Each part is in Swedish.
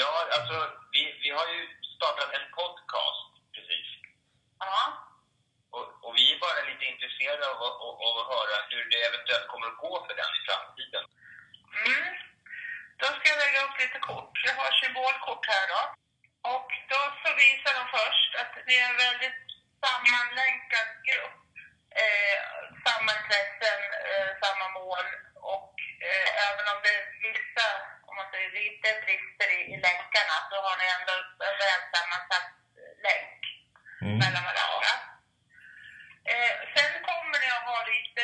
Ja, alltså vi, vi har ju startat en podcast precis. Ja. Och, och vi är bara lite intresserade av, att- av, av att höra hur det eventuellt kommer att gå för den i framtiden. Mm. Då ska jag lägga upp lite kort. Jag har symbolkort här då. Och då så visar de först att det är en väldigt sammanlänkad grupp. Eh, samma intressen, eh, samma mål och eh, även om det är vissa, man säger lite brister i, i länkarna så har ni ändå en väl sammansatt eh, länk mellan varandra. Eh, sen kommer ni att ha lite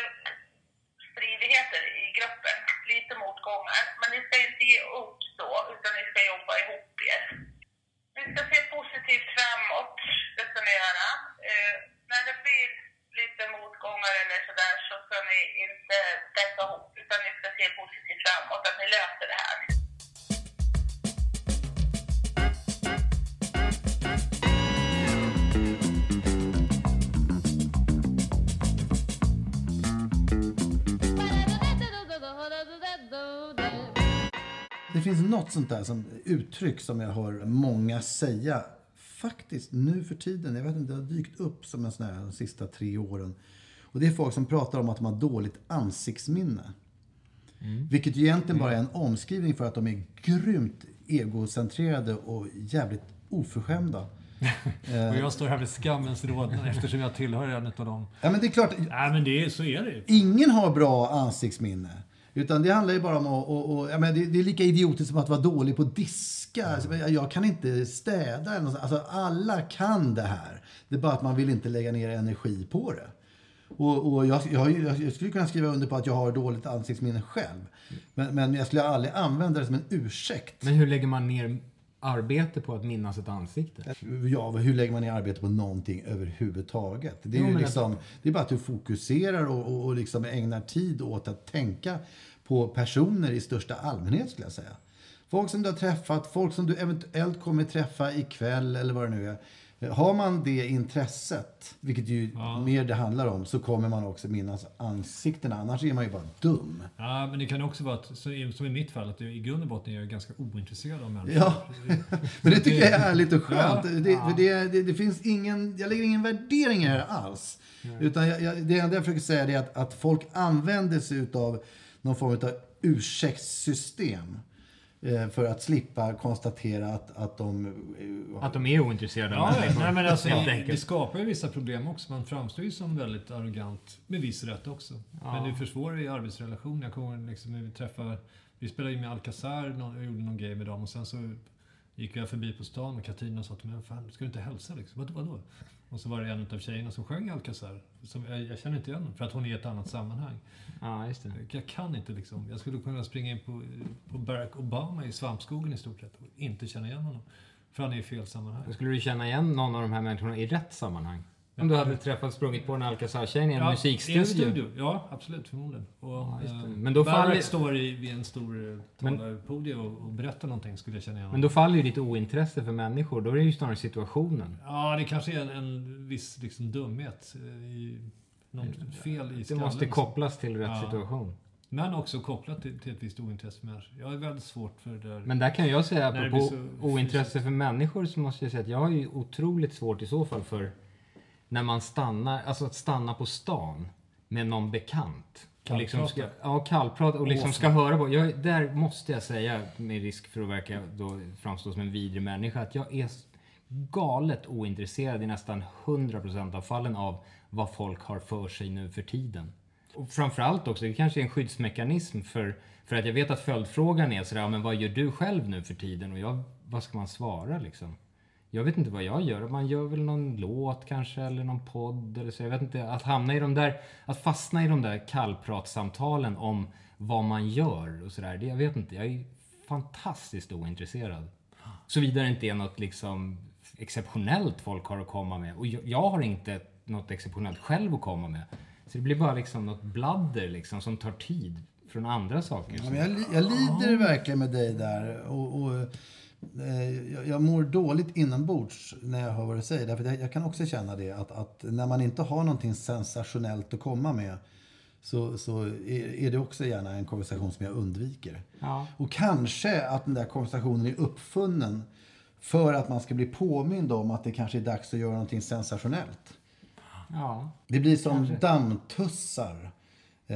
stridigheter i gruppen, lite motgångar. Men ni ska inte ge upp så, utan ni ska jobba ihop er. Ni ska se positivt framåt, det ska ni göra. Eh, när det blir lite motgångar eller sådär så ska ni inte däcka ihop, utan ni ska se positivt framåt, att ni löser det här. Finns något sånt där som uttryck som jag hör många säga faktiskt nu för tiden. Jag vet inte, det har dykt upp som en sån här de sista tre åren. Och det är folk som pratar om att de har dåligt ansiktsminne. Vilket ju egentligen bara är en omskrivning för att de är grymt egocentrerade och jävligt oförskämda. Och jag står här med skammens rodnad eftersom jag tillhör en av dem. Ja, men det är klart, Nej, men det är, så är det. ingen har bra ansiktsminne. Utan det handlar ju bara om att... Och, och, ja, men det, det är lika idiotiskt som att vara dålig på att diska. Alltså, jag, kan inte städa. Alltså, alla kan det här. Det är bara att man vill inte lägga ner energi på det. Och, och jag, jag, jag, jag skulle kunna skriva under på att jag har dåligt ansiktsminne själv. Men, men jag skulle aldrig använda det som en ursäkt. Men hur lägger man ner arbete på att minnas ett ansikte? Ja, hur lägger man ner arbete på någonting överhuvudtaget? Det är Jo, ju men liksom, det är bara att du fokuserar och, och, och liksom ägnar tid åt att tänka på personer i största allmänhet skulle jag säga. Folk som du har träffat, folk som du eventuellt kommer träffa ikväll eller vad det nu är. Har man det intresset, vilket ju mer det handlar om, så kommer man också minnas ansiktena. Annars är man ju bara dum. Ja, men det kan också vara, att, som i mitt fall, att i grund och botten är jag ganska ointresserad av människor. Ja, men det tycker jag är härligt och skönt. Ja, det, det, det, det finns ingen, jag lägger ingen värdering i det här alls. Utan jag, jag, det enda jag försöker säga är att, att folk använder sig utav någon form av ursäktssystem. Eh, För att slippa konstatera att, att de... eh, Att de är ointresserade av Ja, nej, men alltså, Helt det, det skapar ju vissa problem också. Man framstår ju som väldigt arrogant, med viss rätt också. Men det försvårar ju arbetsrelationen. Jag kommer liksom, när vi träffade, vi spelade ju med Alcazar någon- och gjorde någon grej med dem och sen så gick jag förbi på stan och Katarina sa till mig, fan, ska du inte hälsa liksom? Vad, vadå? Och så var det en av tjejerna som sjöng Alcazar. Som, jag, jag känner inte igen för att hon är i ett annat sammanhang. Ja, just det. Jag kan inte liksom. Jag skulle kunna springa in på, på Barack Obama i svampskogen i stort sett och inte känna igen honom. För han är i fel sammanhang. Skulle du känna igen någon av de här människorna i rätt sammanhang? Om du hade träffat, sprungit på en Alcazar-tjejen i en I musikstudio? en studio, ja absolut förmodligen. Och, det. eh, Men då faller- står i, vid en stor eh, talarpodium och, och berättar någonting skulle jag känna igen Men då faller ju ditt ointresse för människor. Då är det ju snarare situationen. Ja, det kanske är en, en viss liksom, dumhet. eh, I, något fel i Det skallen. måste liksom. kopplas till rätt Ja. situation. Men också kopplat till, till ett visst ointresse för människor. Jag är väldigt svårt för det där. Men där kan jag säga, det apropå ointresse för människor, så måste jag säga att jag har ju otroligt svårt i så fall för när man stannar, alltså att stanna på stan med någon bekant. Och liksom ska, Kallprata. ja, kallprata och liksom ska höra på. Jag, där måste jag säga, med risk för att verka då framstå som en vidrig människa, att jag är galet ointresserad i nästan 100% av fallen av vad folk har för sig nu för tiden. Och framförallt också, det kanske är en skyddsmekanism för, för att jag vet att följdfrågan är sådär, ja, men vad gör du själv nu för tiden? Och jag, vad ska man svara liksom? Jag vet inte vad jag gör. Man gör väl någon låt kanske eller någon podd eller så. Jag vet inte. Att hamna i de där, att fastna i de där kallpratsamtalen om vad man gör och sådär. Jag vet inte. Jag är fantastiskt ointresserad. Såvida det inte är något liksom exceptionellt folk har att komma med. Och jag, jag har inte något exceptionellt själv att komma med. Så det blir bara liksom något bladder liksom som tar tid från andra saker. Ja, men jag, jag lider verkligen med dig där. Och, och, jag, jag mår dåligt inombords när jag hör vad du säger. Därför jag, jag kan också känna det att, att när man inte har någonting sensationellt att komma med så, så är, är det också gärna en konversation som jag undviker. Ja. Och kanske att den där konversationen är uppfunnen för att man ska bli påmind om att det kanske är dags att göra någonting sensationellt. Ja. Det blir som dammtussar eh, i,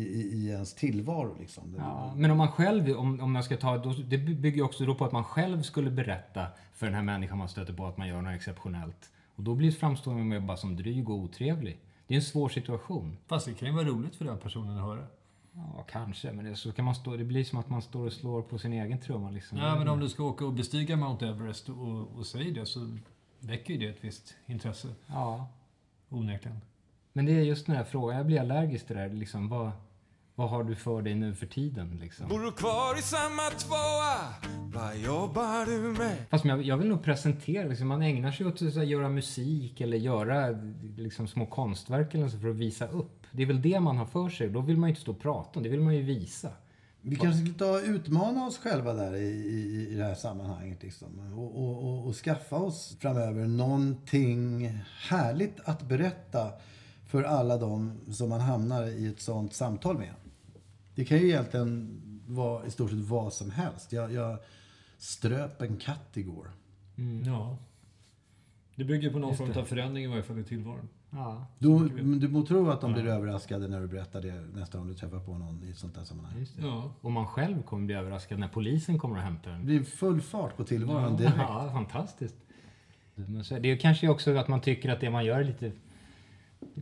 i, i ens tillvaro. Liksom. Det- Ja, men om man själv, om, om jag ska ta, då, det bygger ju också då på att man själv skulle berätta för den här människan man stöter på att man gör något exceptionellt. Och då blir framstående med bara som dryg och otrevlig. Det är en svår situation. Fast det kan ju vara roligt för den personen att höra. Ja, kanske, men det, så kan man stå, det blir som att man står och slår på sin egen trumma. Liksom. Ja, men om du ska åka och bestiga Mount Everest och, och säger det så väcker ju det ett visst intresse. Ja, Onekligen. Men det är just den här frågan, jag blir allergisk till det där. Liksom, vad, vad har du för dig nu för tiden? Liksom? Bor du kvar i samma tvåa? Vad jobbar du med? Fast jag, jag vill nog presentera, liksom, man ägnar sig åt att göra musik eller göra liksom, små konstverk eller så för att visa upp. Det är väl det man har för sig. Då vill man ju inte stå och prata om det, vill man ju visa. Vi kanske ska ta och utmana oss själva där i, i, i det här sammanhanget. Liksom. Och, och, och, och skaffa oss framöver någonting härligt att berätta för alla de som man hamnar i ett sånt samtal med. Det kan ju egentligen vara i stort sett vad som helst. Jag, jag ströp en katt igår. Ja. Det bygger på någon form av förändring i varje fall i tillvaron. Ja, Du, du må tro att de blir överraskade när du berättar det nästa gång du träffar på någon i ett sånt här sammanhang. just det. Ja. Och man själv kommer bli överraskad när polisen kommer och hämtar Det en. blir full fart på tillvaron direkt. Ja, fantastiskt. Det är kanske också att man tycker att det man gör är lite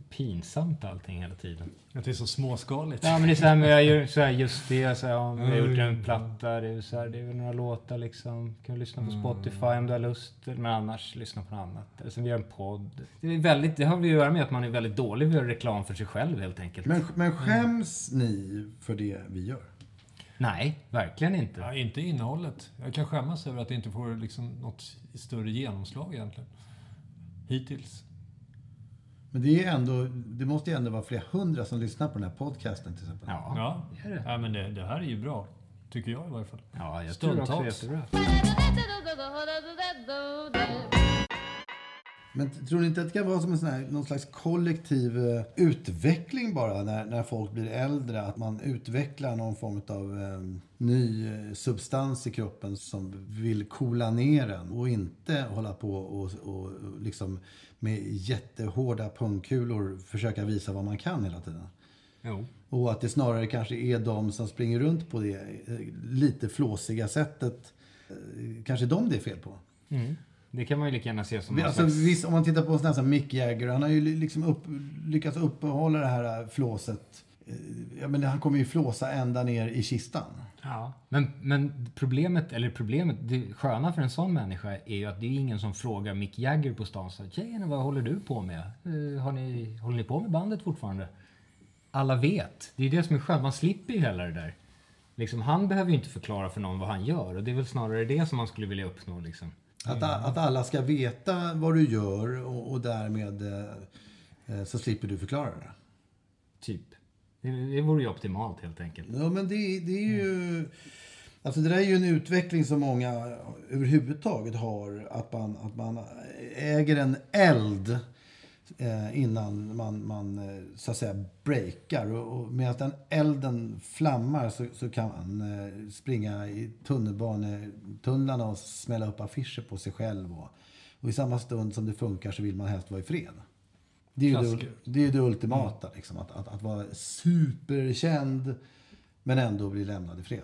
pinsamt allting hela tiden. Att det är så småskaligt. Ja men det är så här, men jag gör så här just det, så här, ja, vi har gjort en platta, det är, så här, det är väl några låtar liksom. Kan du lyssna på Spotify om du har lust, men annars lyssna på något annat. Eller sen vi gör en podd. Det, är väldigt, det har vi att göra med att man är väldigt dålig på att göra reklam för sig själv helt enkelt. Men, men skäms ni för det vi gör? Nej, verkligen inte. Ja, inte innehållet. Jag kan skämmas över att det inte får liksom något större genomslag egentligen. Hittills. Men det, är ändå, det måste ju ändå vara flera hundra som lyssnar på den här podcasten till exempel. Ja, Ja, det är det. ja men det, det här är ju bra. Tycker jag i varje fall. ja jag tror också det är Stundtals. jättebra. Men tror ni inte att det kan vara som en sån här, någon slags kollektiv eh, utveckling bara när, när folk blir äldre? Att man utvecklar någon form av eh, ny eh, substans i kroppen som vill coola ner en och inte hålla på och, och, och liksom med jättehårda pungkulor försöka visa vad man kan hela tiden. Jo. Och att det snarare kanske är de som springer runt på det eh, lite flåsiga sättet. Kanske de det är fel på. Mm. Det kan man ju lika gärna se som Alltså, slags... visst, om man tittar på en sån här som Mick Jagger, han har ju liksom upp, lyckats uppehålla det här flåset. Eh, Ja, men han kommer ju flåsa ända ner i kistan. Ja. Men, men problemet, eller problemet, det sköna för en sån människa är ju att det är ingen som frågar Mick Jagger på stan så Tjejerna, vad håller du på med? Eh, har ni, håller ni på med bandet fortfarande? Alla vet. Det är det som är skönt. Man slipper ju hela det där. Liksom, han behöver ju inte förklara för någon vad han gör. Och det är väl snarare det som man skulle vilja uppnå. Liksom. Att, att alla ska veta vad du gör och, och därmed eh, eh, så slipper du förklara det. Typ. Det, det vore ju optimalt helt enkelt. Ja, men det, det är ju... Alltså det där är ju en utveckling som många överhuvudtaget har. Att man, att man äger en eld innan man, man eh, så att säga breakar. Och, och medan den elden flammar så, så kan man eh, springa i tunnelbanetunnlarna och smälla upp affischer på sig själv. Och, och i samma stund som det funkar så vill man helst vara i fred. Det är ju det, Klassiker. det, är det ultimata, liksom, att, att, att vara superkänd men ändå bli lämnad i fred.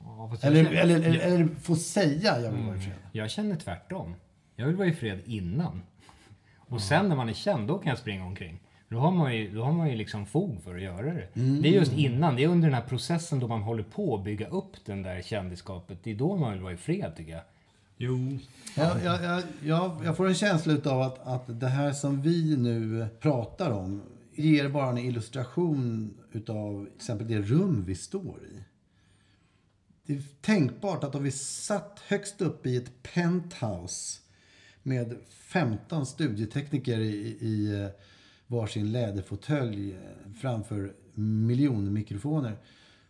Ja, Eller, känner- eller, eller, eller få säga jag vill vara i fred. Jag känner tvärtom. Jag vill vara i fred innan. Och sen när man är känd, då kan jag springa omkring. Då har man ju, då har man ju liksom fog för att göra det. Det är just innan, det är under den här processen då man håller på att bygga upp den där kändisskapet. Det är då man vill vara i fred tycker jag. Jo, Jag, jag, jag, jag, jag får en känsla av att, att det här som vi nu pratar om ger bara en illustration utav till exempel det rum vi står i. Det är tänkbart att om vi satt högst upp i ett penthouse med 15 studietekniker i, i eh, varsin läderfåtölj eh, framför miljonmikrofoner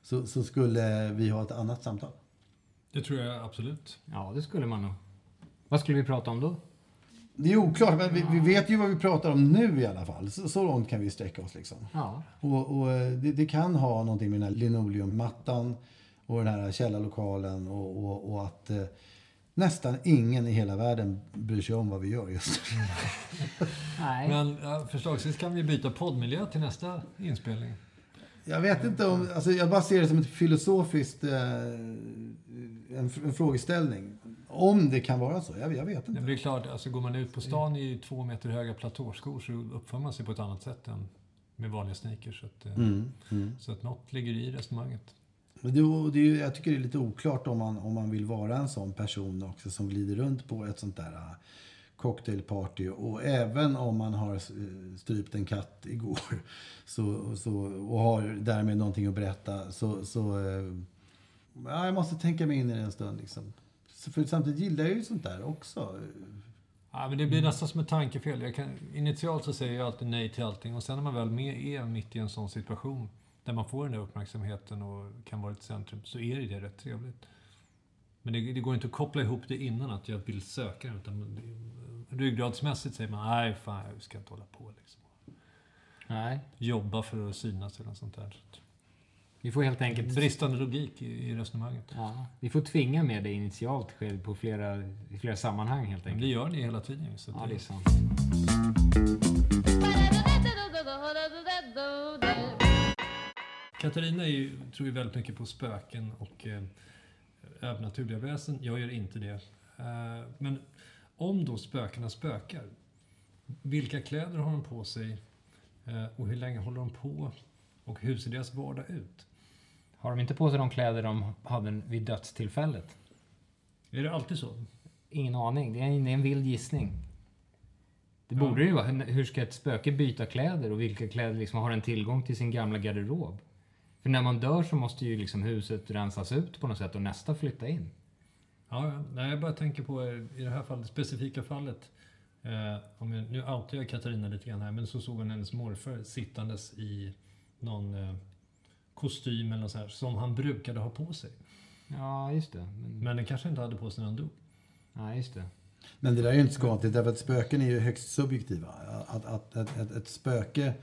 så, så skulle vi ha ett annat samtal. det tror jag absolut. Ja, det skulle man nog. Vad skulle vi prata om då? Det är oklart, men vi, vi vet ju vad vi pratar om nu i alla fall. Så, så långt kan vi sträcka oss. Liksom. Ja. Och, och eh, det, det kan ha någonting med den här linoleummattan och den här källarlokalen och, och, och att eh, nästan ingen i hela världen bryr sig om vad vi gör just nu. Nej. Men ja, förslagsvis kan vi byta poddmiljö till nästa inspelning. Jag vet inte om, alltså jag bara ser det som ett filosofiskt, eh, en, en frågeställning. Om det kan vara så, jag, jag vet Det inte. blir klart, alltså går man ut på stan i två meter höga platåskor så uppför man sig på ett annat sätt än med vanliga sneakers. Så att, eh, så att något ligger i resonemanget. Men Det, och det, är jag tycker det är lite oklart om man, om man vill vara en sån person också som glider runt på ett sånt där äh, cocktailparty. Och även om man har eh, strypt en katt igår så, så, och har därmed någonting att berätta så, så eh, ja, jag måste tänka mig in i det en stund. Liksom. För samtidigt gillar jag ju sånt där också. Ja, men det blir nästan som ett tankefel. Jag kan, initialt så säger jag alltid nej till allting och sen när man väl med är mitt i en sån situation där man får den där uppmärksamheten och kan vara ett centrum så är det, rätt trevligt. Men det, det går inte att koppla ihop det innan att jag vill söka utan det, ryggradsmässigt säger man nej fan jag ska inte hålla på liksom. Nej. Jobba för att synas eller något sånt där. Vi får helt enkelt... Bristande logik i, i resonemanget. Ja, vi får tvinga med det initialt på flera, i flera sammanhang helt Men enkelt. det gör ni hela tiden. Så Ja, det är sant. Katarina är ju, tror ju väldigt mycket på spöken och eh, övernaturliga väsen. Jag gör inte det. Eh, men om då spökena spökar, vilka kläder har de på sig eh, och hur länge håller de på och hur ser deras vardag ut? Har de inte på sig de kläder de hade vid dödstillfället? Är det alltid så? Ingen aning. Det är en, det är en vild gissning. Det borde det ju vara. Hur ska ett spöke byta kläder och vilka kläder liksom har en tillgång till sin gamla garderob? För när man dör så måste ju liksom huset rensas ut på något sätt och nästa flytta in. Ja. Nej, jag bara tänker på eh, i det här fallet, det specifika fallet. Eh, om jag, nu outar jag Katarina lite grann här, men så såg hon hennes morfar sittandes i någon eh, kostym eller något så här, som han brukade ha på sig. Ja, just det. Men, Men den kanske inte hade på sig när han dog. ja, just det. Men det där är ju inte så konstigt därför att spöken är ju högst subjektiva. Att, att, att, ett, ett spöke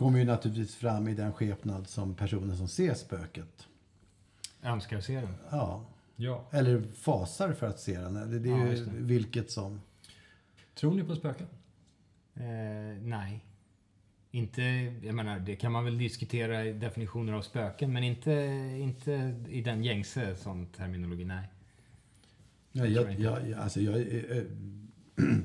kommer ju naturligtvis fram i den skepnad som personen som ser spöket. Önskar se den. Ja. Ja. Eller fasar för att se den. Det, det är Ja, ju vilket som. Tror ni på spöken? Eh, nej. Inte, jag menar, det kan man väl diskutera i definitioner av spöken, men inte, inte i den gängse sån terminologi, nej. Ja, jag, jag, jag- alltså jag är eh,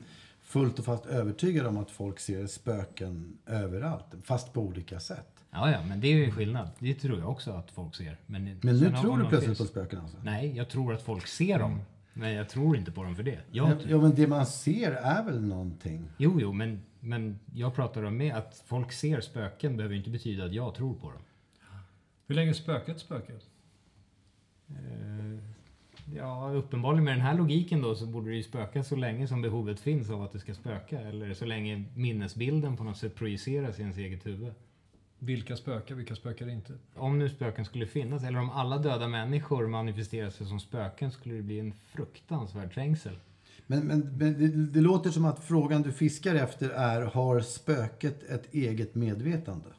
fullt och fast övertygad om att folk ser spöken överallt. Fast på olika sätt. Ja, ja, men det är ju en skillnad. Det tror jag också att folk ser. Men, Men nu tror du plötsligt finns- på spöken alltså? Nej, jag tror att folk ser dem. Men jag tror inte på dem för det. Jag Ja, tror- ja, men det man ser är väl någonting? Jo, jo, men, men jag pratar om med att folk ser spöken behöver inte betyda att jag tror på dem. Hur länge spökat spöket? Eh, Ja, uppenbarligen med den här logiken då så borde det ju spöka så länge som behovet finns av att det ska spöka. Eller så länge minnesbilden på något sätt projiceras i ens eget huvud. Vilka spökar, vilka spökar inte? Om nu spöken skulle finnas, eller om alla döda människor manifesterar sig som spöken, skulle det bli en fruktansvärd trängsel. Men, men, men det, det låter som att frågan du fiskar efter är, har spöket ett eget medvetande?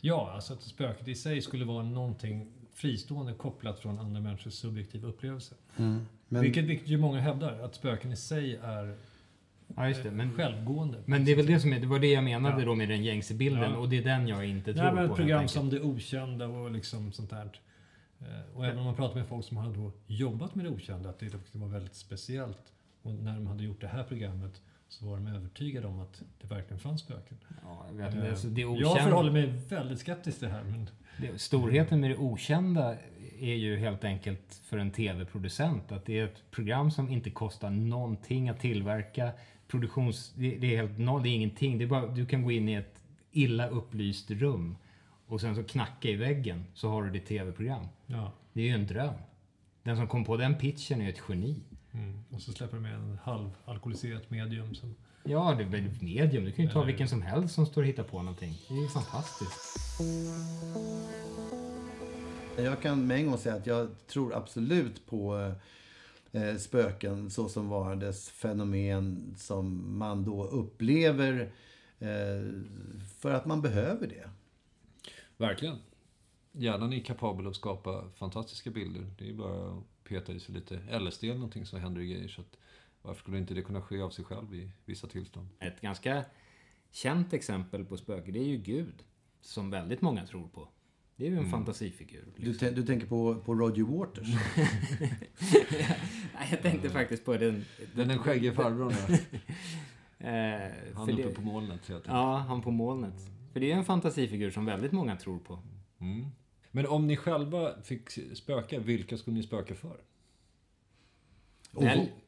Ja, alltså att spöket i sig skulle vara någonting fristående kopplat från andra människors subjektiva upplevelse. Men, Vilket, vilket ju många hävdar, att spöken i sig är Ja, just det. Men, självgående. men det är väl det som är, det var det jag menade Ja. då med den gängse bilden Ja. och det är den jag inte tror Nej, men på. ett program som Det Okända och liksom sånt där. Eh, Och även om man pratar med folk som har jobbat med det okända, att det var väldigt speciellt. Och när de hade gjort det här programmet så var de övertygade om att det verkligen fanns spöken. Ja, jag, vet, men Eh, alltså, det Jag okända, förhåller mig väldigt skeptisk till det här. Men storheten med det okända är ju helt enkelt för en tv-producent att det är ett program som inte kostar någonting att tillverka. Produktions... Det, det är helt noll, det är ingenting. Det är bara, du kan gå in i ett illa upplyst rum och sen så knacka i väggen så har du ditt tv-program. ja. Det är ju en dröm. Den som kom på den pitchen är ju ett geni. Mm. Och så släpper de med en halvalkoholiserat medium som... Ja, det är väl ett medium. Du kan ju ta vilken som helst som står och hittar på någonting. Det är ju fantastiskt. Jag kan med en gång säga att jag tror absolut på eh, spöken så som varandes fenomen som man då upplever eh, för att man behöver det. Verkligen. Hjärnan är kapabel att skapa fantastiska bilder. Det är bara att peta i sig lite LSD eller någonting så händer det grejer. Så att, varför skulle inte det kunna ske av sig själv i vissa tillstånd? Ett ganska känt exempel på spöke, det är ju Gud. Som väldigt många tror på. Det är ju en fantasifigur. Du, tän- du tänker på, på Roger Waters? Nej, jag tänkte faktiskt på den... Den, den skäggige farbrorn där. Eh, Han uppe det, på molnet. helt enkelt. Ja, han på molnet. För det är en fantasifigur som väldigt många tror på. Mm. Men om ni själva fick spöka, vilka skulle ni spöka för? Och,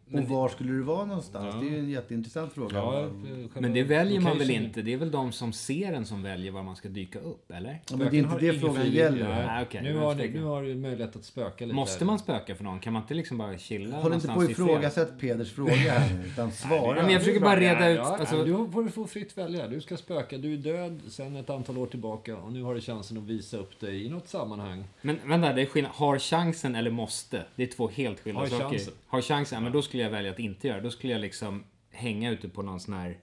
Väl, och men- var skulle du vara någonstans? Ja. Det är ju en jätteintressant fråga. Ja, Men det väljer man väl inte? Det är väl de som ser en som väljer var man ska dyka upp, eller? Ja, men det är inte det frågan gäller. Nej, Nej, okej. nu, har förstår. nu har du möjlighet att spöka lite. Måste man spöka för någon? Kan man inte liksom bara chilla Håll inte på någonstans att i fred? ifrågasätta Peders fråga här utan svara. Nej, men jag försöker bara reda ut... Ja, Alltså, du får, får fritt välja. Du ska spöka. Du är död sedan ett antal år tillbaka och nu har du chansen att visa upp dig i något sammanhang. Men vänta, det är skillnad. Har chansen eller måste? Det är två helt skilda Har saker. chansen. Har chansen, ja, men då skulle jag välja att inte göra. Då skulle jag liksom hänga ute på någon sån här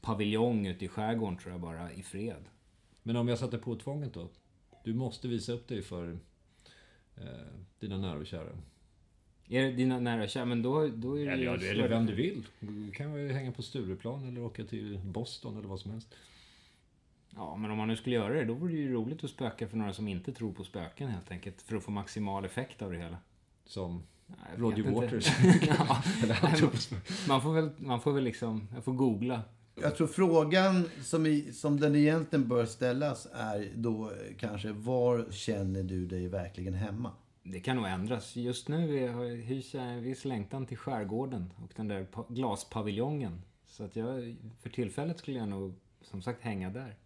paviljong ute i skärgården tror jag bara, i fred. Men om jag satte på tvånget då? Du måste visa upp dig för eh, dina nära och kära. Är det dina nära och kära, men då, då är det Eller, ja, eller vem du vill. Du kan ju hänga på Stureplan eller åka till Boston eller vad som helst. Ja, men om man nu skulle göra det, då vore det ju roligt att spöka för några som inte tror på spöken helt enkelt. För att få maximal effekt av det hela. Som Roger. Waters. ja, man, får väl, man får väl liksom, jag får googla. Jag tror frågan som, i, som den egentligen bör ställas är då kanske var känner du dig verkligen hemma? Det kan nog ändras. Just nu är- hyser jag en viss längtan till skärgården och den där pa- glaspaviljongen. Så att jag, för tillfället skulle jag nog som sagt hänga där.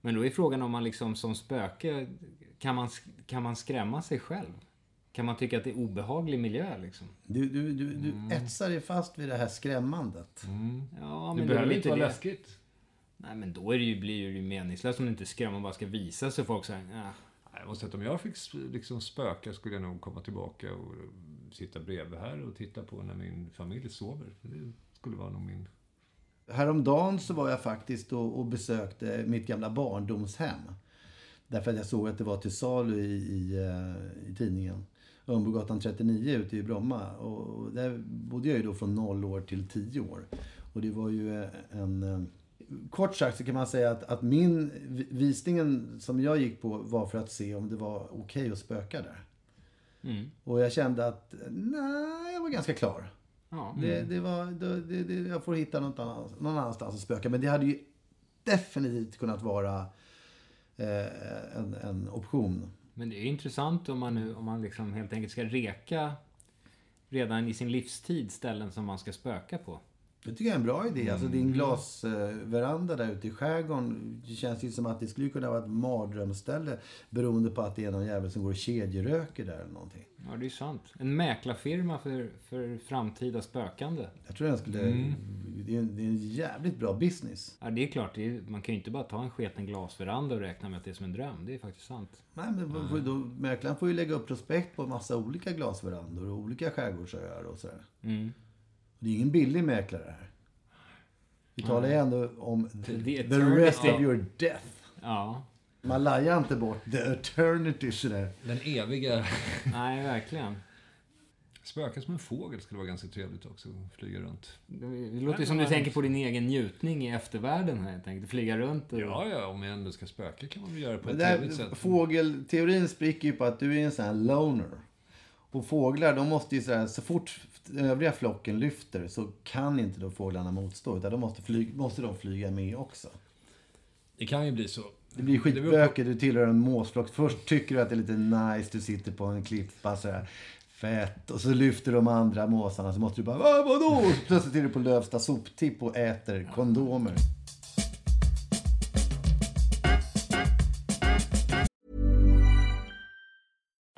Men då är frågan om man liksom som spöke, kan man, kan man skrämma sig själv? Kan man tycka att det är obehaglig miljö liksom? Du, du, du, du etsar dig fast vid det här skrämmandet. Ja, Det men behöver är väl inte vara det. läskigt. Nej, men då är det ju, blir det ju meningslöst om du inte skrämmer och bara ska visa sig folk säger ja. Nej, Jag måste säga att om jag fick liksom spöka skulle jag nog komma tillbaka och sitta bredvid här och titta på när min familj sover. Det skulle vara nog min... Häromdagen så var jag faktiskt och, och besökte mitt gamla barndomshem. Därför att jag såg att det var till salu i, i, eh, i tidningen. Örnbrogatan 39 ute i Bromma. Och där bodde jag ju då från 0 år till 10 år. Och det var ju eh, en... eh, Kort sagt så kan man säga att, att min vi- visningen som jag gick på var för att se om det var okej att spöka där. Mm. Och jag kände att, nej, jag var ganska klar. ja. Det, det var, det, det, jag får hitta något annans, någon annanstans att spöka. Men det hade ju definitivt kunnat vara eh, en, en option. Men det är intressant om man nu, om man liksom helt enkelt ska reka redan i sin livstid ställen som man ska spöka på. Det tycker jag är en bra idé. Alltså din glasveranda där ute i skärgården. Det känns ju som att det skulle kunna vara ett mardrömsställe. Beroende på att det är någon jävel som går och kedjeröker där eller någonting. Ja, det är sant. En mäklarfirma för, för framtida spökande. Jag tror den skulle... Det, är en, det är en jävligt bra business. Ja, det är klart. Det är, man kan ju inte bara ta en sketen glasveranda och räkna med att det är som en dröm. Det är faktiskt sant. Nej, men får, då, mäklaren får ju lägga upp prospekt på en massa olika glasverandor och olika skärgårdsöar och sådär. Mm. Det är ingen billig mäklare här. Vi talar ju ändå om the, The the rest of your death. Ja. Man lajar inte bort the eternity sådär. Den eviga... Nej, verkligen. Spöka som en fågel skulle vara ganska trevligt också. att Flyga runt. Det låter ju som du tänker på din egen njutning i eftervärlden här. Jag tänkte flyga runt och... Ja, ja, om jag ändå ska spöka kan man väl göra det på Men ett det trevligt sätt. fågelteorin spricker ju på att du är en sån här loner. Och fåglar, de måste ju så, här, så fort den övriga flocken lyfter så kan inte då fåglarna motstå. Utan de måste, flyg, måste de flyga med också. Det kan ju bli så. Det blir på- skitbökigt, du tillhör en måsflock. Först tycker du att det är lite nice, du sitter på en klippa så här. Fett. Och så lyfter de andra måsarna så måste du bara "Va, vadå? Plötsligt är du på Lövsta soptipp och äter kondomer.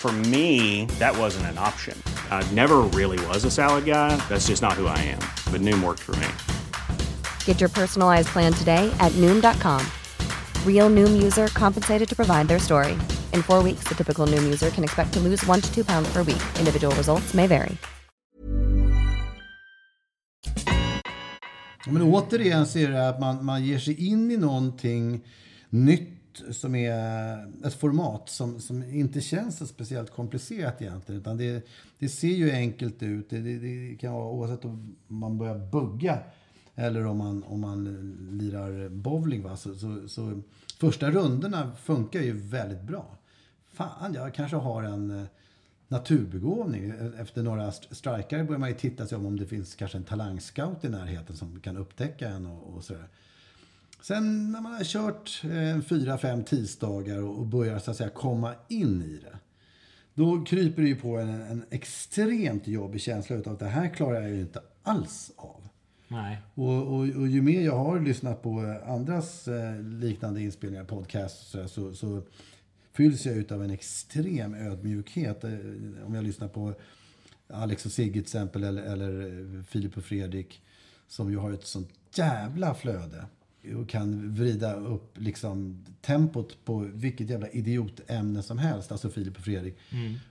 For me, that wasn't an option. I never really was a salad guy. That's just not who I am. But Noom worked for me. Get your personalized plan today at Noom.com. Real Noom user compensated to provide their story. In four weeks, the typical Noom user can expect to lose one to two pounds per week. Individual results may vary. Ja, Men återigen så är det att man, man ger sig in i någonting nytt som är ett format som, som inte känns så speciellt komplicerat egentligen. Utan det, det ser ju enkelt ut. Det, det, det kan vara oavsett om man börjar bugga eller om man, om man lirar bowling. Va? Så, så, så första rundorna funkar ju väldigt bra. Fan, jag kanske har en eh, naturbegåvning. Efter några strikare börjar man ju titta sig om om det finns kanske en talangscout i närheten som kan upptäcka en och, och sådär. Sen när man har kört eh, fyra, fem tisdagar och, börjar så att säga komma in i det. Då kryper det ju på en, en extremt jobbig känsla utav att det här klarar jag ju inte alls av. Nej. Och, och, och ju mer jag har lyssnat på andras eh, liknande inspelningar, podcasts, så, så, fylls jag utav en extrem ödmjukhet. Eh, Om jag lyssnar på Alex och Sigge till exempel, eller, eller Filip och Fredrik, som ju har ett sånt jävla flöde och kan vrida upp liksom tempot på vilket jävla idiotämne som helst. Alltså Filip och Fredrik.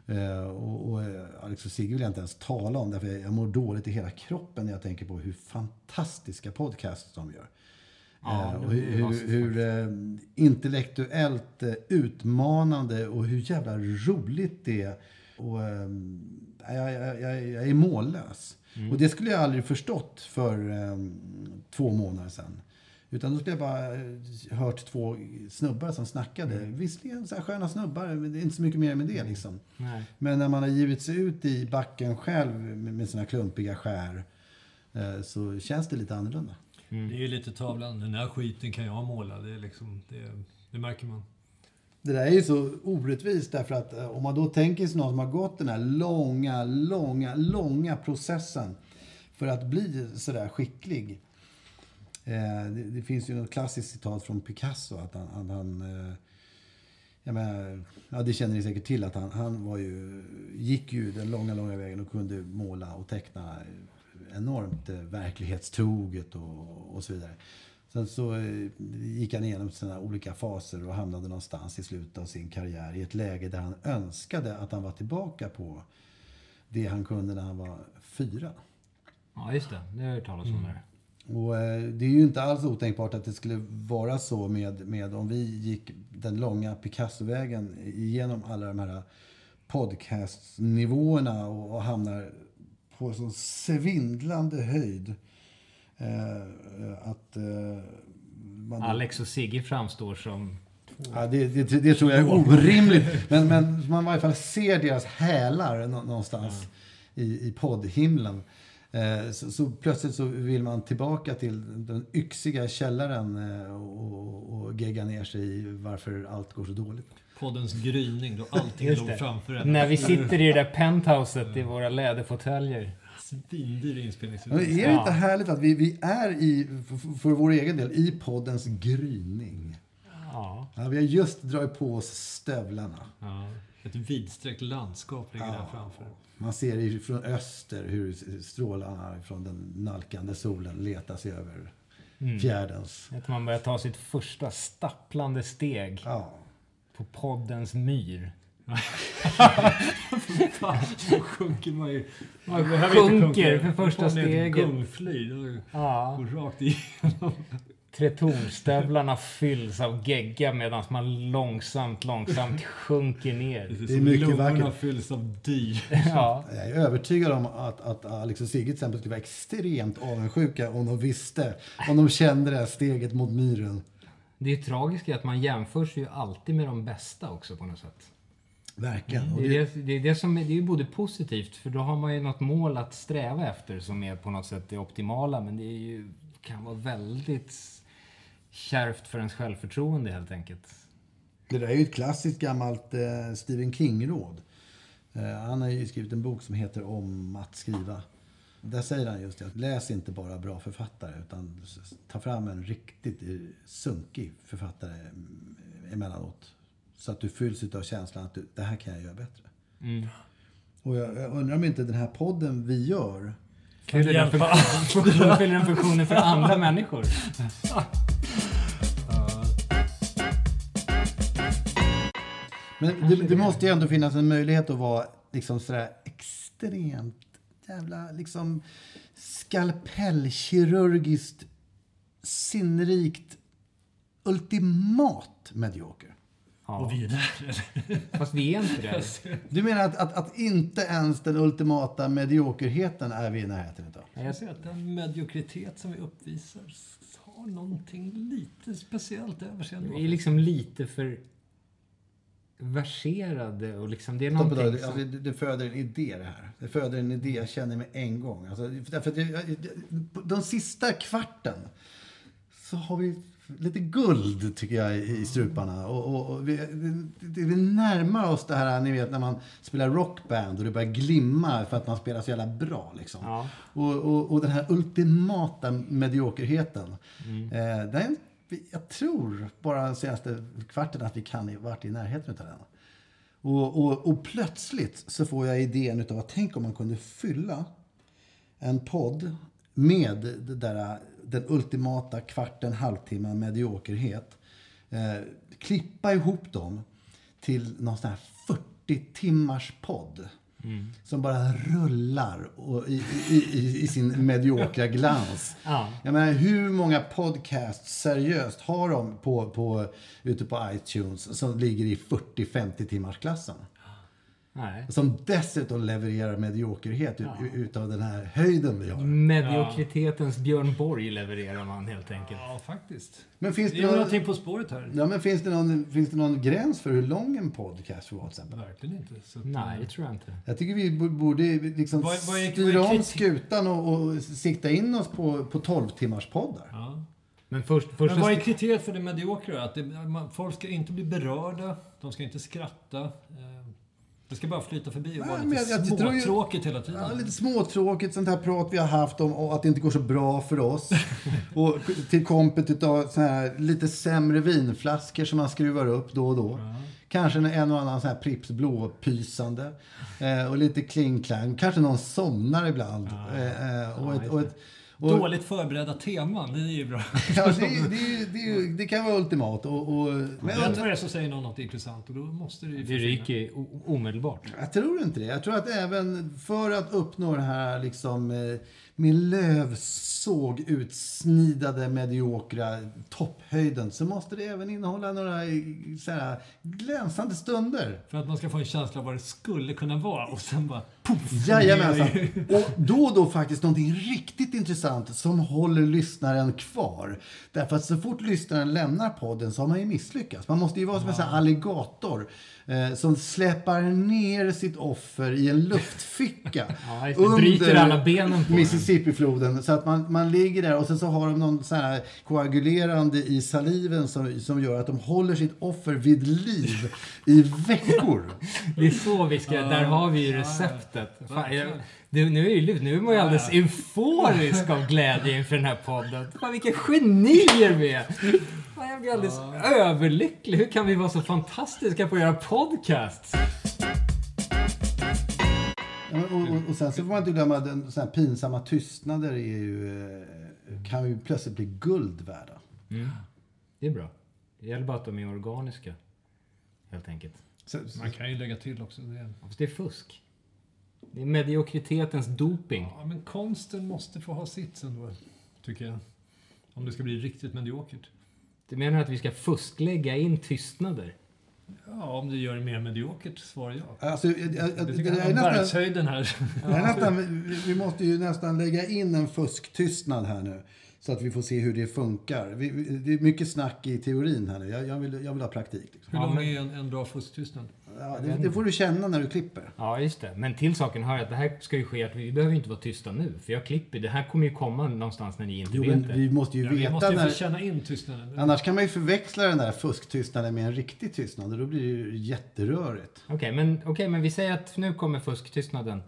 Eh, och, och eh, Alex och Sigge vill jag inte ens tala om, därför jag, jag mår dåligt i hela kroppen när jag tänker på hur fantastiska podcasts de gör. Ja, Eh, och hur, hur, eh, intellektuellt eh, utmanande och hur jävla roligt det är. Och, eh, jag, jag, jag, är mållös. Mm. Och det skulle jag aldrig förstått för eh, två månader sedan. Utan då skulle jag bara eh, hört två snubbar som snackade. Mm. Visserligen så här sköna snubbar, men det är inte så mycket mer med det liksom. Nej. Men när man har givit sig ut i backen själv med, med sina klumpiga skär eh, så känns det lite annorlunda. Det är ju lite tavlan. Den här skiten kan jag måla. Det, är liksom, det, det märker man. Det där är ju så orättvist därför att eh, om man då tänker sig någon som har gått den här långa, långa, långa processen för att bli sådär skicklig. Eh, det, det finns ju något klassiskt citat från Picasso att han, att han eh, jag menar, ja, det känner ni säkert till att han, han var ju, gick ju den långa, långa vägen och kunde måla och teckna enormt eh, verklighetstroget och, och så vidare. Sen så gick han igenom sina olika faser och hamnade någonstans i slutet av sin karriär i ett läge där han önskade att han var tillbaka på det han kunde när han var fyra. Ja, just det. Det har jag hört talas om. Där. Och eh, det är ju inte alls otänkbart att det skulle vara så med, med om vi gick den långa Picasso-vägen igenom alla de här podcastnivåerna och, och hamnar på så svindlande höjd. Eh, att eh, Alex och Sigge framstår som... Ja, det, det, det tror jag är orimligt. Men, men man i varje fall ser deras hälar nå- någonstans i, i poddhimlen. Eh, så, så plötsligt så vill man tillbaka till den yxiga källaren eh, och, och gegga ner sig i varför allt går så dåligt. Poddens gryning då allting Just låg det. framför en. När vi sitter i det där penthouset i våra läderfåtöljer. Svindyr inspelningsutrustning. är det inte härligt att vi, vi är i, för, vår egen del, i poddens gryning? Ja. Ja, vi har just dragit på oss stövlarna. Ja, ett vidsträckt landskap ligger där framför. Man ser från öster hur strålarna från den nalkande solen letar sig över Mm. fjärdens. Att man börjar ta sitt första stapplande steg Ja. på poddens myr. Fan, så sjunker man ju. Man sjunker för första Får ner ett steget. Gungfly. då Ja. Går rakt igenom. Tretornstövlarna fylls av gegga medan man långsamt, långsamt sjunker ner. Det är mycket vackert. fylls av dy. Ja. Jag är övertygad om att, att Alex och Sigge till exempel skulle vara extremt avundsjuka om de visste, om de kände det här steget mot myren. Det är tragiskt att man jämförs ju alltid med de bästa också på något sätt. Verkligen. Det det, är det, det, är det som är, det är ju både positivt för då har man ju något mål att sträva efter som är på något sätt det optimala men det är ju, kan vara väldigt kärvt för ens självförtroende helt enkelt. det där är ju ett klassiskt gammalt eh, Stephen King-råd. Eh, han har ju skrivit en bok som heter Om att skriva. Där säger han just det, att läs inte bara bra författare utan ta fram en riktigt eh, sunkig författare mm, emellanåt. Så att du fylls av känslan att du, det här kan jag göra bättre. Mm. Och jag, jag undrar om inte den här podden vi gör Fyller den, hjälpa funktionen, fyller den funktionen för andra människor. Men det, det måste ju ändå finnas en möjlighet att vara liksom sådär extremt jävla liksom skalpellkirurgiskt sinnrikt ultimat medioker. Och vi är där? Fast vi är inte det. Du menar att, att, att inte ens den ultimata mediokerheten är vi i närheten utav? Jag ser att den mediokritet som vi uppvisar har någonting lite speciellt över sig ändå. Vi är liksom lite för verserade och liksom det är någonting Alltså, som... det, det föder en idé det här. Det föder en idé, jag känner mig en gång. Alltså, därför att de sista kvarten så har vi lite guld tycker jag i struparna. Och, och, och vi, det, vi närmar oss det här, ni vet när man spelar rockband och det börjar glimma för att man spelar så jävla bra. Liksom. Ja. Och, och, och den här ultimata mediokerheten. Eh, den, jag tror bara den senaste kvarten att vi kan varit i närheten av den. Och, och, och plötsligt så får jag idén utav att tänk om man kunde fylla en podd med det där, den ultimata kvarten, halvtimmen mediokerhet. Eh, klippa ihop dem till någon sån här 40 timmars podd. Som bara rullar och i, i, i, i sin mediokra glans. Ja. Jag menar, hur många podcasts seriöst har de på, på, ute på iTunes som ligger i 40-50 timmars klassen? Nej. Som dessutom levererar mediokerhet ut, utav den här höjden vi har. Mediokritetens Björn Borg levererar man helt enkelt. Ja, faktiskt. Men finns Det det, är någon, någonting på spåret här. ja, men finns, det någon, finns det någon gräns för hur lång en podcast får vara till exempel? Verkligen inte. Så att, Nej, det tror jag inte. Jag tycker vi borde liksom Vad- vad är- styra om skutan och, och sikta in oss på, på 12 timmars poddar. Ja. Men först... först Men vad är kriteriet för det mediokra? Att det, man, folk ska inte bli berörda, de ska inte skratta. eh, Det ska bara flyta förbi och Nej, vara lite jag- jag småtråkigt hela tiden. Ja, lite småtråkigt sånt här prat vi har haft om att det inte går så bra för oss. och till kompet utav så här lite sämre vinflaskor som man skruvar upp då och då. Kanske en och annan sån här Pripps blåpysande. Eh, och lite kling-klang. Kanske någon somnar ibland. Eh, eh, och ett, och ett, och, Dåligt förberedda teman, det är ju bra. Ja, det, det, det, det kan vara ultimat. Och, och, men jag, vad det så säger någon något intressant och då måste det ju Det ryker omedelbart. jag tror inte det. Jag tror att även för att uppnå den här liksom, eh, med lövsåg utsnidade mediokra topphöjden så måste det även innehålla några eh, så här, glänsande stunder. För att man ska få en känsla av vad det skulle kunna vara och sen bara poff! Jajamensan. Och då och då faktiskt någonting riktigt intressant som håller lyssnaren kvar. Därför att så fort lyssnaren lämnar podden så har man ju misslyckats. Man måste ju vara som en sån här alligator eh, som släpar ner sitt offer i en luftficka Ja, just det. Bryter alla benen på den. Mississippifloden. Så att man, man ligger där och sen så har de någon sån här koagulerande i saliven som, som gör att de håller sitt offer vid liv i veckor. Det är så vi ska, där har vi ju receptet. Fan, jag, du, nu är ju nu är man ju alldeles euforisk av glädje inför den här podden. Fan, vilka genier vi är! Fan, jag blir alldeles överlycklig. Hur kan vi vara så fantastiska på att göra podcasts? Och, och, och sen så får man inte glömma att den, så här pinsamma tystnader är ju, eh, kan ju plötsligt bli guld värda. Mm. Det är bra. Det gäller bara att de är organiska. Helt enkelt. Man kan ju lägga till också. Det. Fast det är fusk. Det är mediokritetens doping. Ja, men konsten måste få ha sitt ändå, tycker jag. Om det ska bli riktigt mediokert. Du menar att vi ska fusklägga in tystnader? Ja, om det gör det mer mediokert svarar jag. Alltså, jag, jag, Det det, tycker jag är nästan, här. det är nästan, vi, vi måste ju nästan lägga in en fusktystnad här nu. Så att vi får se hur det funkar. Vi, vi, det är mycket snack i teorin här nu. Jag, jag, vill, jag vill ha praktik. Liksom. Hur lång är en, en bra fusktystnad? Ja, det, det får du känna när du klipper. Ja, just det. Men till saken hör att det här ska ju ske att vi behöver inte vara tysta nu. För jag klipper. Det här kommer ju komma någonstans när ni inte Jo, vet men det. vi måste ju Ja, veta vi måste ju få när... känna in tystnaden. Annars kan man ju förväxla den där fusktystnaden med en riktig tystnad och då blir det ju jätterörigt. Okej, men, okej, men vi säger att nu kommer fusktystnaden.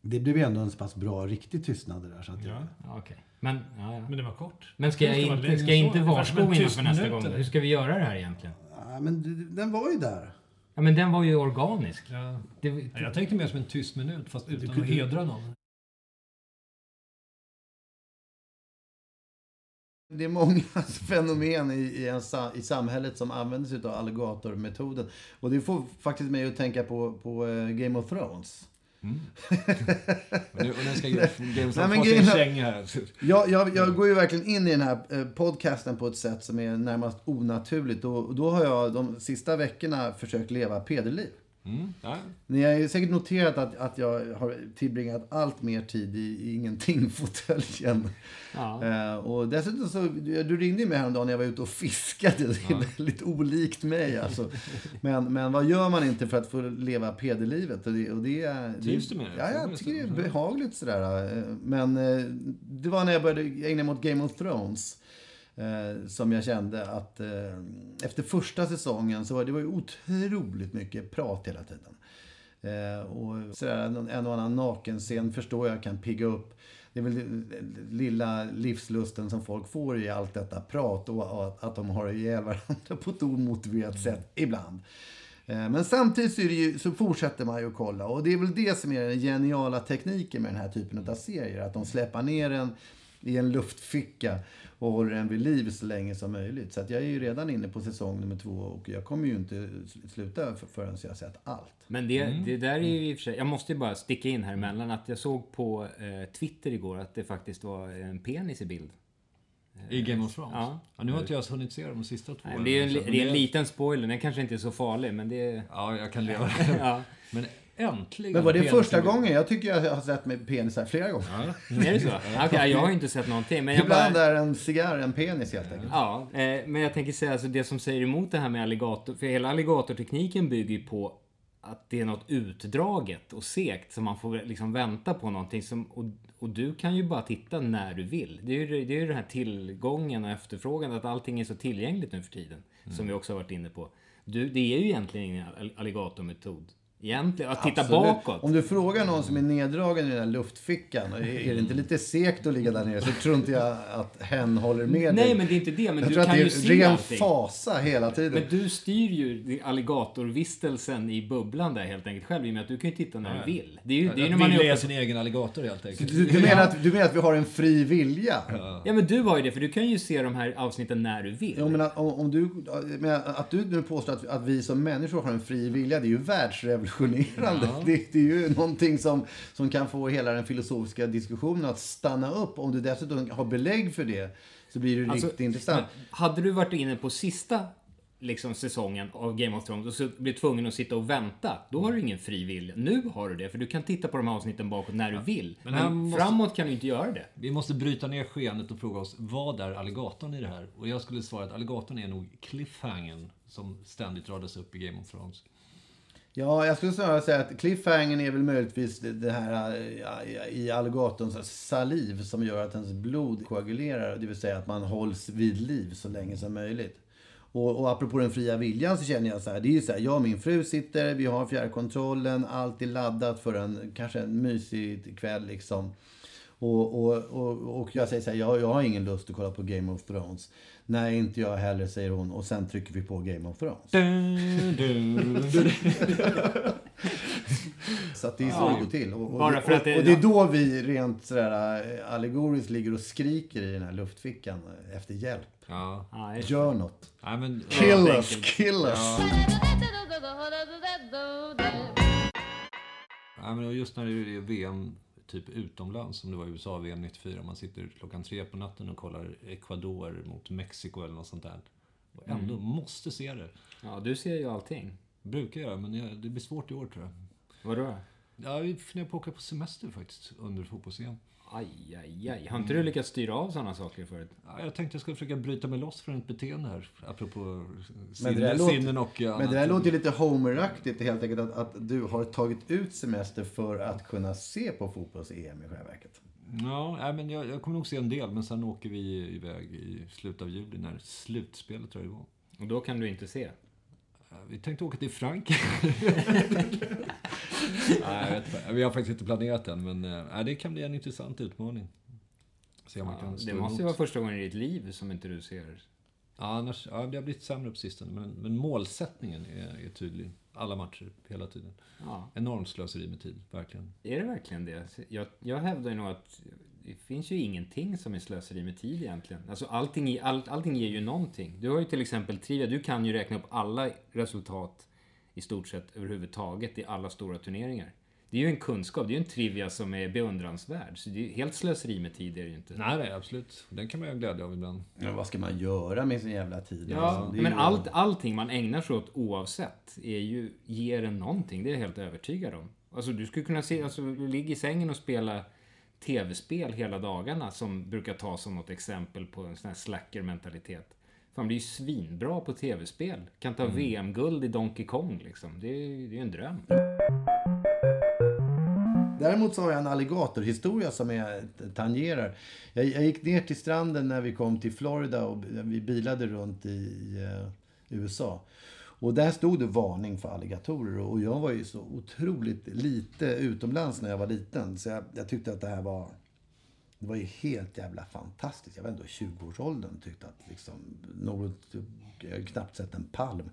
Det blev ju ändå en så pass bra riktig tystnad det där. Så att jag... Ja, okej. Men, ja, ja. Men det var kort. Men ska jag Det inte, ska jag inte varsko Men inför nästa gång? Hur ska vi göra det här egentligen? Ja, men den var ju där. Ja, men den var ju organisk. Ja. Det, Ja, Jag tänkte mer som en tyst minut, fast utan kunde- att hedra någon. Det är många fenomen i, i, en, sa- i samhället som använder sig av alligatormetoden. Och det får faktiskt mig att tänka på, på eh, Game of Thrones. Och nu, och nu ska Game Nej, of men Thrones få är- känga här. Jag, jag, jag går ju verkligen in i den här eh, podcasten på ett sätt som är närmast onaturligt. Och, och då har jag de sista veckorna försökt leva pederliv. Mm, ja. Ni har ju säkert noterat att, att jag har tillbringat allt mer tid i, i ingenting-fåtöljen. ja. Eh, och dessutom så, du du ringde ju mig häromdagen när jag var ute och fiskade. Det är väldigt olikt mig alltså. Men, men vad gör man inte för att få leva pederlivet? Och det, och det, Trivs du med det? Ja, man jag tycker det är behagligt sådär. eh, Men eh, det var när jag började ägna mig åt Game of Thrones. Eh, som jag kände att eh, efter första säsongen så var det var ju otroligt mycket prat hela tiden. Eh, och sådär, en en och annan nakenscen förstår jag kan pigga upp. Det är väl lilla livslusten som folk får i allt detta prat och och att, att de har ihjäl varandra på ett omotiverat sätt ibland. Eh, Men samtidigt så, är det ju, så fortsätter man ju att kolla och det är väl det som är den geniala tekniken med den här typen av serier. Att de släpper ner en i en luftficka och håller den vid liv så länge som möjligt. Så att jag är ju redan inne på säsong nummer två och jag kommer ju inte sl- sluta för- förrän jag har sett allt. Men det, det där är ju i och för sig... Jag måste ju bara sticka in här emellan att jag såg på eh, Twitter igår att det faktiskt var en penis i bild. I Game of Thrones? Ja. Ja, nu har inte jag hunnit se de sista två. Nej, det är en, det är en liten spoiler, den kanske inte är så farlig men det är... Ja, jag kan leva. Ja. Men äntligen. Men var det första gången? Jag tycker jag har sett med penisar flera gånger. Är det så? Okej, jag har inte sett någonting. Men jag Ibland bara, är en cigarr en penis helt enkelt. Ja, eh, men jag tänker säga alltså det som säger emot det här med alligator, för hela alligatortekniken bygger ju på att det är något utdraget och segt som man får liksom vänta på någonting som, och, och du kan ju bara titta när du vill. Det är ju, det är ju den här tillgången och efterfrågan, att allting är så tillgängligt nu för tiden. Som vi också har varit inne på. Du, det är ju egentligen ingen all- alligatormetod. Egentligen, att titta Absolut. bakåt. Om du frågar någon som är neddragen i den där luftfickan, är det inte lite sekt att ligga där nere så tror inte jag att hen håller med Nej, dig. men det är inte det. Men jag du tror att kan det ju är se ren allting. fasa hela tiden. Men du styr ju alligatorvistelsen i bubblan där helt enkelt själv i och med att du kan ju titta när du vill. Det är ju, det är ju när Att man är uppe... sin egen alligator helt enkelt. Du, du, menar att, du menar att vi har en fri vilja? Ja men du har ju det, för du kan ju se de här avsnitten när du vill. Jo, men att, om, om du, men att du nu påstår att, att vi som människor har en fri vilja, det är ju revolutionerande. Ja. Det, det är ju någonting som, som kan få hela den filosofiska diskussionen att stanna upp. Om du dessutom har belägg för det så blir det Alltså, riktigt intressant. Hade du varit inne på sista liksom, säsongen av Game of Thrones och så blir tvungen att sitta och vänta, då har du ingen fri vilja. Nu har du det, för du kan titta på de här avsnitten bakåt när du vill. Men Men, måste- framåt kan du inte göra det. Vi måste bryta ner skeendet och fråga oss, vad är alligatorn i det här? Och jag skulle svara att alligatorn är nog cliffhangern som ständigt radas upp i Game of Thrones. Ja, jag skulle snarare säga att cliffhangern är väl möjligtvis det, här eh, i alligatorns saliv som gör att ens blod koagulerar. Det vill säga att man hålls vid liv så länge som möjligt. Och, och apropå den fria viljan så känner jag så här. Det är ju så här, jag och min fru sitter, vi har fjärrkontrollen, allt är laddat för en, kanske en mysig kväll liksom. Och, och, och, och jag säger så här, jag, jag har ingen lust att kolla på Game of Thrones. Nej, inte jag heller, säger hon. Och sen trycker vi på Game of Thrones. Så att det är så Ja. det går till. Och, och, Bara för att och, det- och det är då vi rent sådär eh, allegoriskt ligger och skriker i den här luftfickan eh, efter hjälp. Ja. Gör något. Nej, men, Kill Ja, us, kill us. Ja. Ja, men just när det är VM typ utomlands, som det var i USA, VM 94, man sitter klockan tre på natten och kollar Ecuador mot Mexiko eller något sånt där. Och ändå Mm. måste se det. Ja, du ser ju allting. Brukar jag, men jag, det blir svårt i år tror jag. Vadå? Ja, vi funderar på att åka på semester faktiskt under fotbolls-EM. Aj, aj, aj. Har inte du lyckats styra av sådana saker förut? Ja, jag tänkte jag skulle försöka bryta mig loss från ett beteende här, apropå Men det, låter, sinnen och men det där låter ju lite Homer-aktigt helt enkelt att, att du har tagit ut semester för att kunna se på fotbolls-EM i själva verket. Ja, nej, men jag, jag kommer nog se en del, men sen åker vi iväg i slutet av juli när slutspelet tror jag det var. Och då kan du inte se? Vi tänkte åka till Frankrike. nej. Vi har faktiskt inte planerat än, men eh, nej, det kan bli en intressant utmaning. Se om man kan det måste ju vara första gången i ditt liv som inte du ser. Ja, annars, ja, det har blivit sämre på sistone, men, men målsättningen är, är tydlig. Alla matcher, hela tiden. Ja. Enormt slöseri med tid, verkligen. Är det verkligen det? Jag, jag hävdar ju nog att det finns ju ingenting som är slöseri med tid egentligen. Alltså allting, all, allting ger ju någonting. Du har ju till exempel trivia, du kan ju räkna upp alla resultat i stort sett överhuvudtaget i alla stora turneringar. Det är ju en kunskap, det är ju en trivia som är beundransvärd. Så det är ju helt slöseri med tid är det ju inte. Nej, nej, absolut. Den kan man ju ha glädje av ibland. Ja, vad ska man göra med sin jävla tid? Ja, är men ju- allt, allting man ägnar sig åt oavsett är ju, ger en någonting. Det är jag helt övertygad om. Alltså du skulle kunna se, alltså du ligger i sängen och spela tv-spel hela dagarna som brukar tas som något exempel på en sån här slacker-mentalitet. Fan, blir ju svinbra på tv-spel. Kan ta Mm. VM-guld i Donkey Kong liksom. Det är ju en dröm. Däremot så har jag en alligatorhistoria som jag tangerar. Jag, jag gick ner till stranden när vi kom till Florida och vi bilade runt i eh, USA. Och där stod det varning för alligatorer och jag var ju så otroligt lite utomlands när jag var liten. Så jag, jag tyckte att det här var... Det var ju helt jävla fantastiskt. Jag var ändå i 20-årsåldern tyckte att liksom något... Jag knappt sett en palm.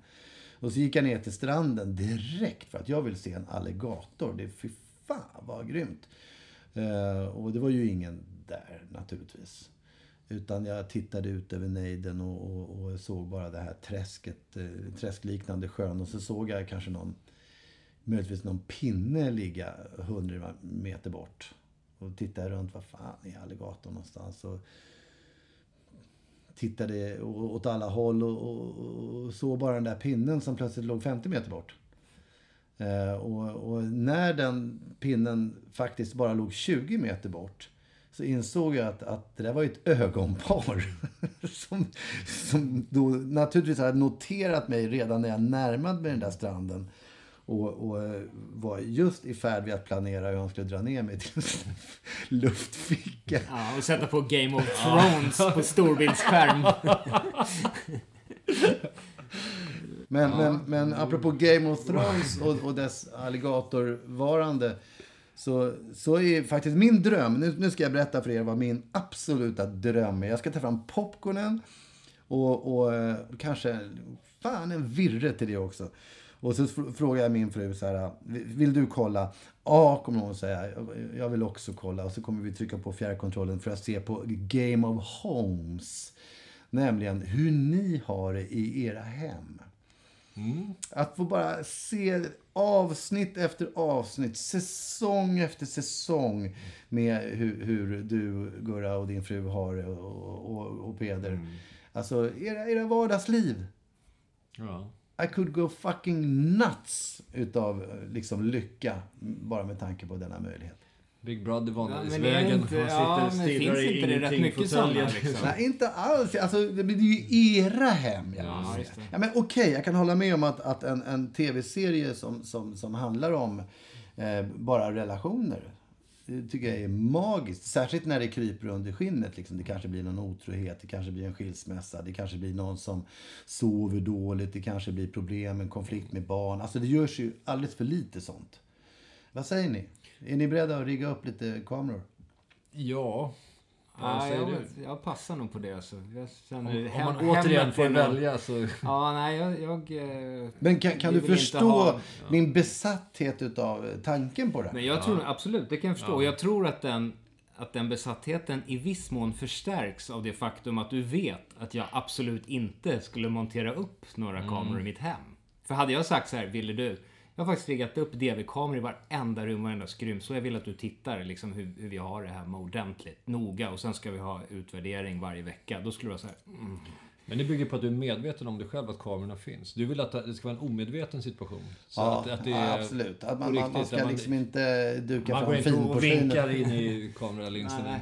Och så gick jag ner till stranden direkt för att jag vill se en alligator. Det, fy fan vad grymt. Uh, och det var ju ingen där naturligtvis. Utan jag tittade ut över nejden och, och, och såg bara det här träsket, eh, träskliknande sjön. Och så såg jag kanske någon, möjligtvis någon pinne ligga 100 meter bort. Och tittade runt, vad fan är alligatorn någonstans? Och tittade åt alla håll och, och, och såg bara den där pinnen som plötsligt låg 50 meter bort. Eh, och, och när den pinnen faktiskt bara låg 20 meter bort så insåg jag att, att det där var ju ett ögonpar. som, som då naturligtvis hade noterat mig redan när jag närmade mig den där stranden. Och, och eh, var just i färd vid att planera hur han skulle dra ner mig till luftficka. Ja, och sätta på Game of Thrones på storbildsskärm. Men, Ja. men, men apropå Game of Thrones och, och dess alligatorvarande. Så, så är faktiskt min dröm, nu, nu ska jag berätta för er vad min absoluta dröm är. Jag ska ta fram popcornen och, och eh, kanske, fan en virre till det också. Och så fr- frågar jag min fru så här, vill du kolla? Ja, kommer hon säga. "Jag- vill också kolla. Och så kommer vi trycka på fjärrkontrollen för att se på Game of Homes. Nämligen hur ni har det i era hem. Att få bara se avsnitt efter avsnitt, säsong efter säsong med hur, hur du, Gurra, och din fru har det och, och, och Peder. Alltså, era, era vardagsliv. Ja. I could go fucking nuts utav liksom lycka bara med tanke på denna möjlighet. Big Brother Ja, men är inte- ja, men finns inte det rätt mycket sådana, liksom? Nej, inte alls. Alltså, det blir ju era hem. Jag Ja, ja, men Okej, jag kan hålla med om att, att en, en tv-serie som, som, som handlar om eh, bara relationer. Det tycker jag är magiskt. Särskilt när det kryper under skinnet. Liksom. Det kanske blir någon otrohet, det kanske blir en skilsmässa, det kanske blir någon som sover dåligt, det kanske blir problem, en konflikt med barn. Alltså det görs ju alldeles för lite sånt. Vad säger ni? Är ni beredda att rigga upp lite kameror? Ja. Ja, jag, jag passar nog på det. Alltså. Jag känner Om- om hem- man återigen får välja så- Ja, nej, jag... jag eh, Men kan, kan du förstå ha- min besatthet utav tanken på det? Men jag tror absolut, det kan jag förstå. Ja. Jag tror att den, att den besattheten i viss mån förstärks av det faktum att du vet att jag absolut inte skulle montera upp några Mm. kameror i mitt hem. För hade jag sagt så här, ville du? Jag har faktiskt riggat upp DV-kameror i varenda rum, varenda skrymsle. Jag vill att du tittar liksom hur, hur vi har det hemma ordentligt, noga. Och sen ska vi ha utvärdering varje vecka. Då skulle det vara så här, mm. Men det bygger på att du är medveten om dig själv, att kamerorna finns. Du vill att det ska vara en omedveten situation. Så Ja, att, att det ja, är absolut. Att man, man, man riktigt, ska där liksom inte duka Man fram går inte och finporslinet. vinkar in i kameralinsen. Nej.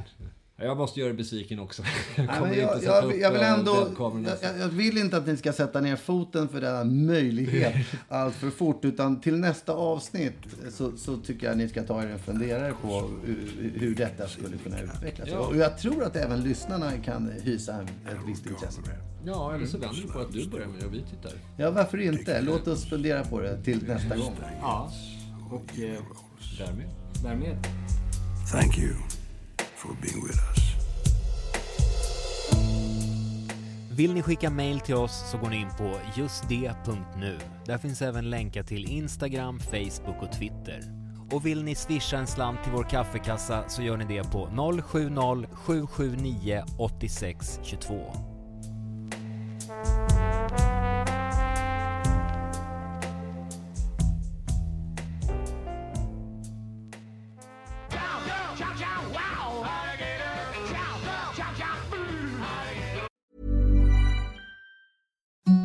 Jag måste göra besviken också. Jag Nej, jag, jag, jag vill ändå... webbkamerorna. Jag, jag- jag vill inte att ni ska sätta ner foten för denna möjlighet allt för fort. Utan till nästa avsnitt så, så tycker jag ni ska ta er en funderare på hur, hur detta skulle kunna utvecklas. Ja. Och jag tror att även lyssnarna kan hysa en- ett visst intresse. Ja, eller så vänder du på att du börjar med det och vi tittar. Ja, varför inte? Låt oss fundera på det till nästa gång. Ja, och eh, därmed. därmed. Thank you for being with us. Vill ni skicka mail till oss så går ni in på justd.nu. Där finns även länkar till Instagram, Facebook och Twitter. Och vill ni swisha en slant till vår kaffekassa så gör ni det på 070 779 8622.